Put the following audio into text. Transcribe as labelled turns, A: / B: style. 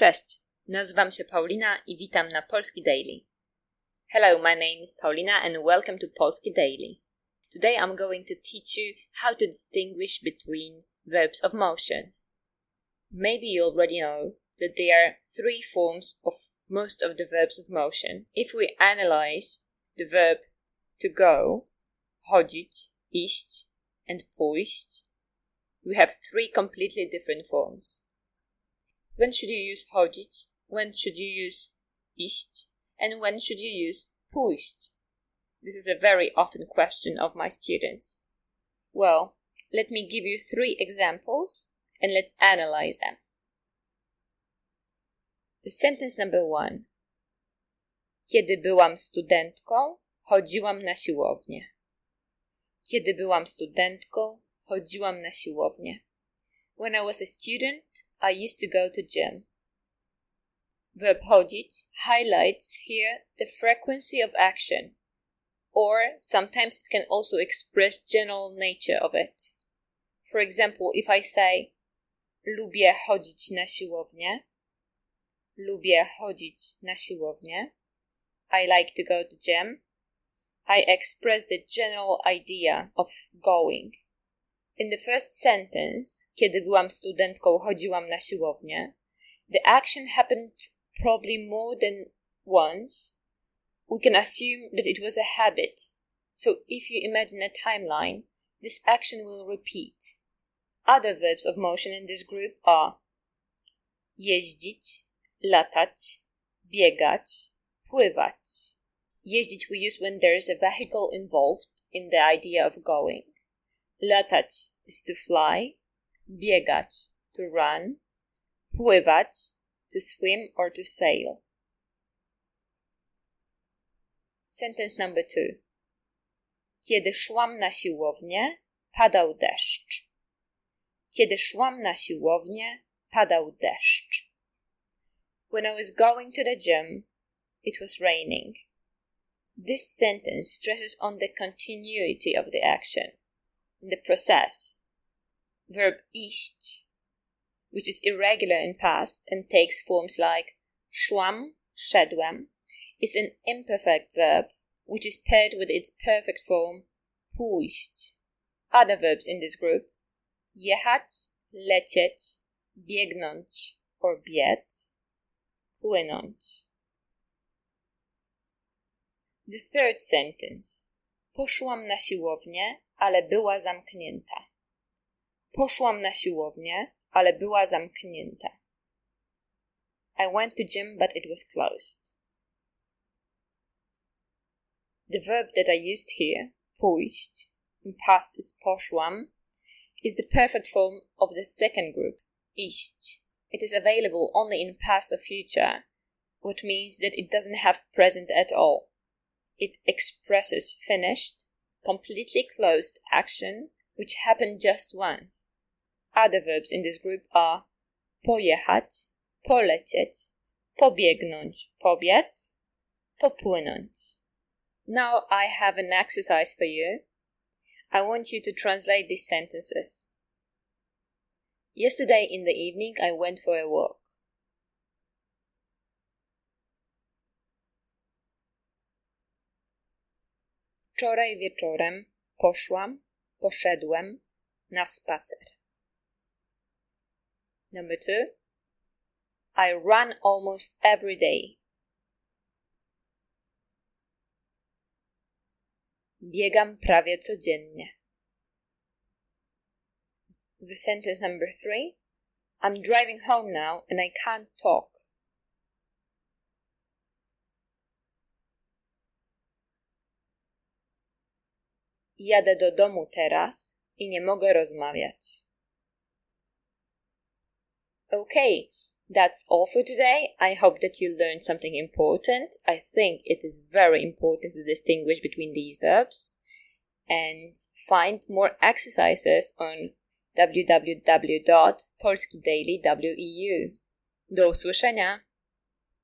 A: Cześć, nazywam się Paulina i witam na Polski Daily. Hello, my name is Paulina and welcome to Polski Daily. Today I'm going to teach you how to distinguish between verbs of motion. Maybe you already know that there are three forms of most of the verbs of motion. If we analyze the verb to go, chodzić, iść, and pójść, we have three completely different forms. When should you use chodzić? When should you use iść? And when should you use pójść? This is a very often question of my students. Well, let me give you three examples and let's analyze them. The sentence number one. Kiedy byłam studentką, chodziłam na siłownię. Kiedy byłam studentką, chodziłam na siłownię. When I was a student, I used to go to gym. Verb chodzić highlights here the frequency of action, or sometimes it can also express general nature of it. For example, if I say lubię chodzić na siłownię, lubię chodzić na siłownię, I like to go to gym, I express the general idea of going. In the first sentence, kiedy byłam studentką, chodziłam na siłownię, the action happened probably more than once. We can assume that it was a habit. So if you imagine a timeline, this action will repeat. Other verbs of motion in this group are jeździć, latać, biegać, pływać. Jeździć we use when there is a vehicle involved in the idea of going. Latać is to fly, biegać to run, pływać to swim or to sail. Sentence number two. Kiedy szłam na siłownię, padał deszcz. Kiedy szłam na siłownię, padał deszcz. When I was going to the gym, it was raining. This sentence stresses on the continuity of the action the process. Verb iść, which is irregular in past and takes forms like szłam, szedłem, is an imperfect verb which is paired with its perfect form pójść. Other verbs in this group jechać, lecieć, biegnąć or biec, płynąć. The third sentence. Poszłam na siłownię, ale była zamknięta. Poszłam na siłownię, ale była zamknięta. I went to gym, but it was closed. The verb that I used here, pójść, in past is poszłam, is the perfect form of the second group, iść. It is available only in past or future, which means that it doesn't have present at all. It expresses finished, completely closed action which happened just once. Other verbs in this group are pojechać, polecieć, pobiegnąć, pobiec, popłynąć. Now I have an exercise for you. I want you to translate these sentences. Yesterday in the evening I went for a walk. Wczoraj wieczorem poszłam, poszedłem na spacer. Number two. I run almost every day. Biegam prawie codziennie. The sentence number three. I'm driving home now and I can't talk. Jadę do domu teraz i nie mogę rozmawiać. Okay, that's all for today. I hope that you learned something important. I think it is very important to distinguish between these verbs and find more exercises on www.polskidaily.eu. Do usłyszenia!